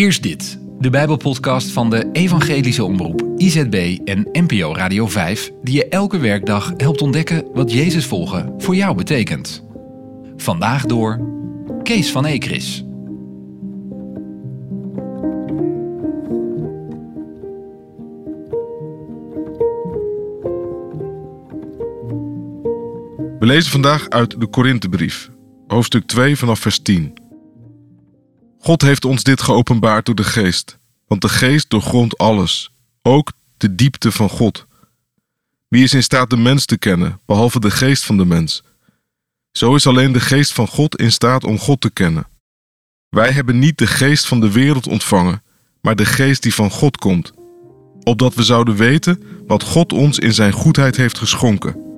Eerst dit, de Bijbelpodcast van de Evangelische Omroep IZB en NPO Radio 5, die je elke werkdag helpt ontdekken wat Jezus volgen voor jou betekent. Vandaag door Kees van Ekris. We lezen vandaag uit de Korinthebrief, hoofdstuk 2 vanaf vers 10. God heeft ons dit geopenbaard door de geest, want de geest doorgrondt alles, ook de diepte van God. Wie is in staat de mens te kennen, behalve de geest van de mens? Zo is alleen de geest van God in staat om God te kennen. Wij hebben niet de geest van de wereld ontvangen, maar de geest die van God komt, opdat we zouden weten wat God ons in zijn goedheid heeft geschonken.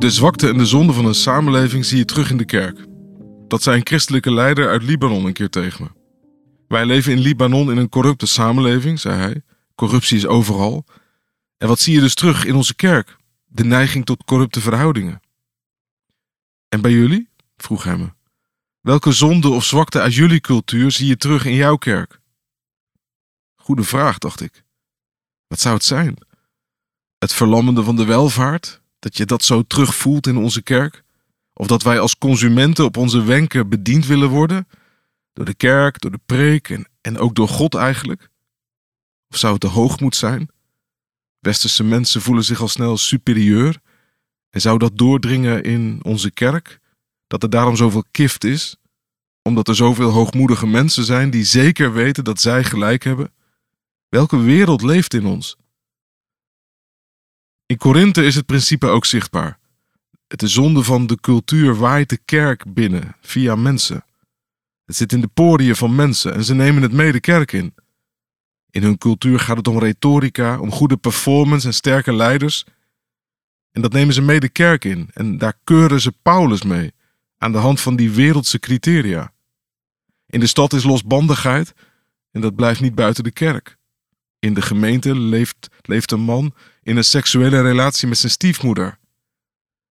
De zwakte en de zonde van een samenleving zie je terug in de kerk. Dat zei een christelijke leider uit Libanon een keer tegen me. Wij leven in Libanon in een corrupte samenleving, zei hij. Corruptie is overal. En wat zie je dus terug in onze kerk? De neiging tot corrupte verhoudingen. En bij jullie? vroeg hij me. Welke zonde of zwakte uit jullie cultuur zie je terug in jouw kerk? Goede vraag, dacht ik. Wat zou het zijn? Het verlammende van de welvaart, dat je dat zo terugvoelt in onze kerk? Of dat wij als consumenten op onze wenken bediend willen worden? Door de kerk, door de preek en, en ook door God eigenlijk? Of zou het de hoogmoed zijn? Westerse mensen voelen zich al snel superieur. En zou dat doordringen in onze kerk? Dat er daarom zoveel kift is? Omdat er zoveel hoogmoedige mensen zijn die zeker weten dat zij gelijk hebben? Welke wereld leeft in ons? In Korinthe is het principe ook zichtbaar. Het is zonde van de cultuur waait de kerk binnen via mensen. Het zit in de poriën van mensen en ze nemen het mee de kerk in. In hun cultuur gaat het om retorica, om goede performance en sterke leiders. En dat nemen ze mee de kerk in en daar keuren ze Paulus mee, aan de hand van die wereldse criteria. In de stad is losbandigheid en dat blijft niet buiten de kerk. In de gemeente leeft, leeft een man in een seksuele relatie met zijn stiefmoeder.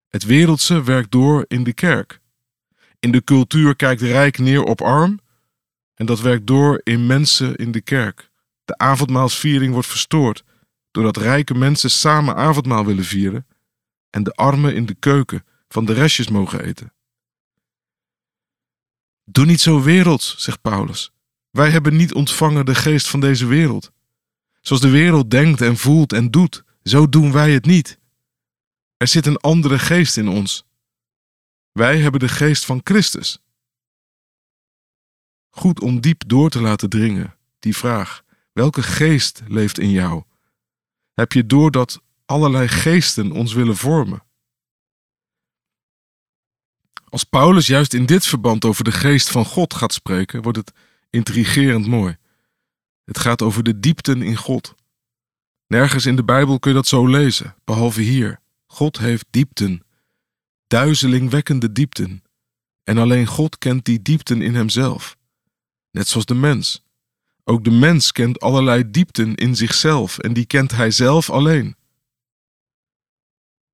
Het wereldse werkt door in de kerk. In de cultuur kijkt rijk neer op arm en dat werkt door in mensen in de kerk. De avondmaalsviering wordt verstoord doordat rijke mensen samen avondmaal willen vieren en de armen in de keuken van de restjes mogen eten. Doe niet zo werelds, zegt Paulus. Wij hebben niet ontvangen de geest van deze wereld. Zoals de wereld denkt en voelt en doet, zo doen wij het niet. Er zit een andere geest in ons. Wij hebben de geest van Christus. Goed om diep door te laten dringen, die vraag: welke geest leeft in jou? Heb je door dat allerlei geesten ons willen vormen? Als Paulus juist in dit verband over de geest van God gaat spreken, wordt het intrigerend mooi. Het gaat over de diepten in God. Nergens in de Bijbel kun je dat zo lezen, behalve hier. God heeft diepten, duizelingwekkende diepten. En alleen God kent die diepten in hemzelf. Net zoals de mens. Ook de mens kent allerlei diepten in zichzelf en die kent hij zelf alleen.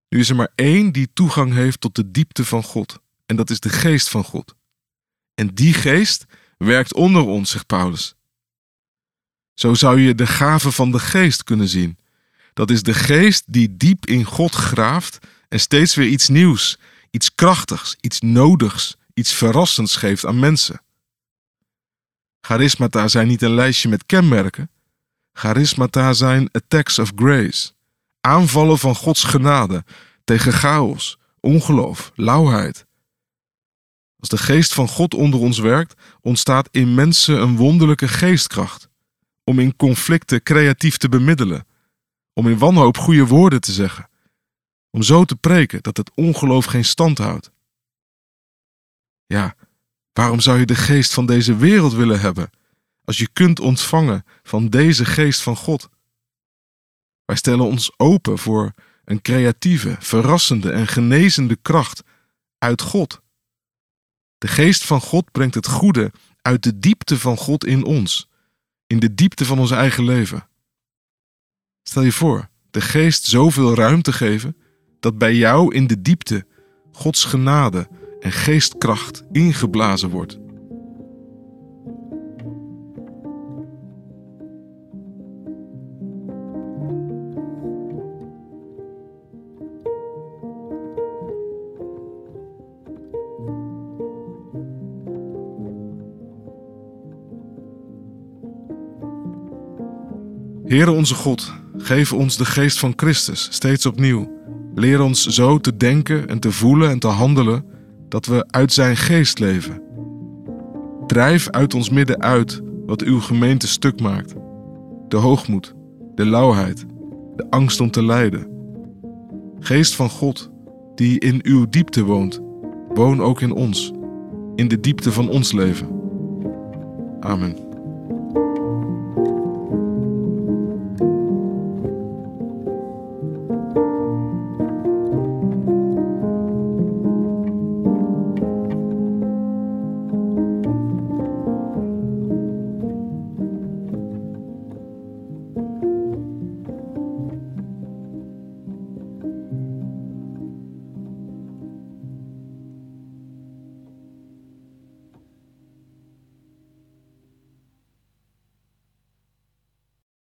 Nu is er maar één die toegang heeft tot de diepte van God, en dat is de geest van God. En die geest werkt onder ons, zegt Paulus. Zo zou je de gave van de geest kunnen zien. Dat is de geest die diep in God graaft en steeds weer iets nieuws, iets krachtigs, iets nodigs, iets verrassends geeft aan mensen. Charismata zijn niet een lijstje met kenmerken. Charismata zijn attacks of grace, aanvallen van Gods genade tegen chaos, ongeloof, lauwheid. Als de geest van God onder ons werkt, ontstaat in mensen een wonderlijke geestkracht om in conflicten creatief te bemiddelen, om in wanhoop goede woorden te zeggen, om zo te preken dat het ongeloof geen stand houdt. Ja, waarom zou je de geest van deze wereld willen hebben, als je kunt ontvangen van deze geest van God? Wij stellen ons open voor een creatieve, verrassende en genezende kracht uit God. De geest van God brengt het goede uit de diepte van God in ons in de diepte van ons eigen leven. Stel je voor, de geest zoveel ruimte geven dat bij jou in de diepte Gods genade en geestkracht ingeblazen wordt. Heere onze God, geef ons de geest van Christus steeds opnieuw. Leer ons zo te denken en te voelen en te handelen dat we uit Zijn geest leven. Drijf uit ons midden uit wat uw gemeente stuk maakt: de hoogmoed, de lauwheid, de angst om te lijden. Geest van God, die in uw diepte woont, woon ook in ons, in de diepte van ons leven. Amen.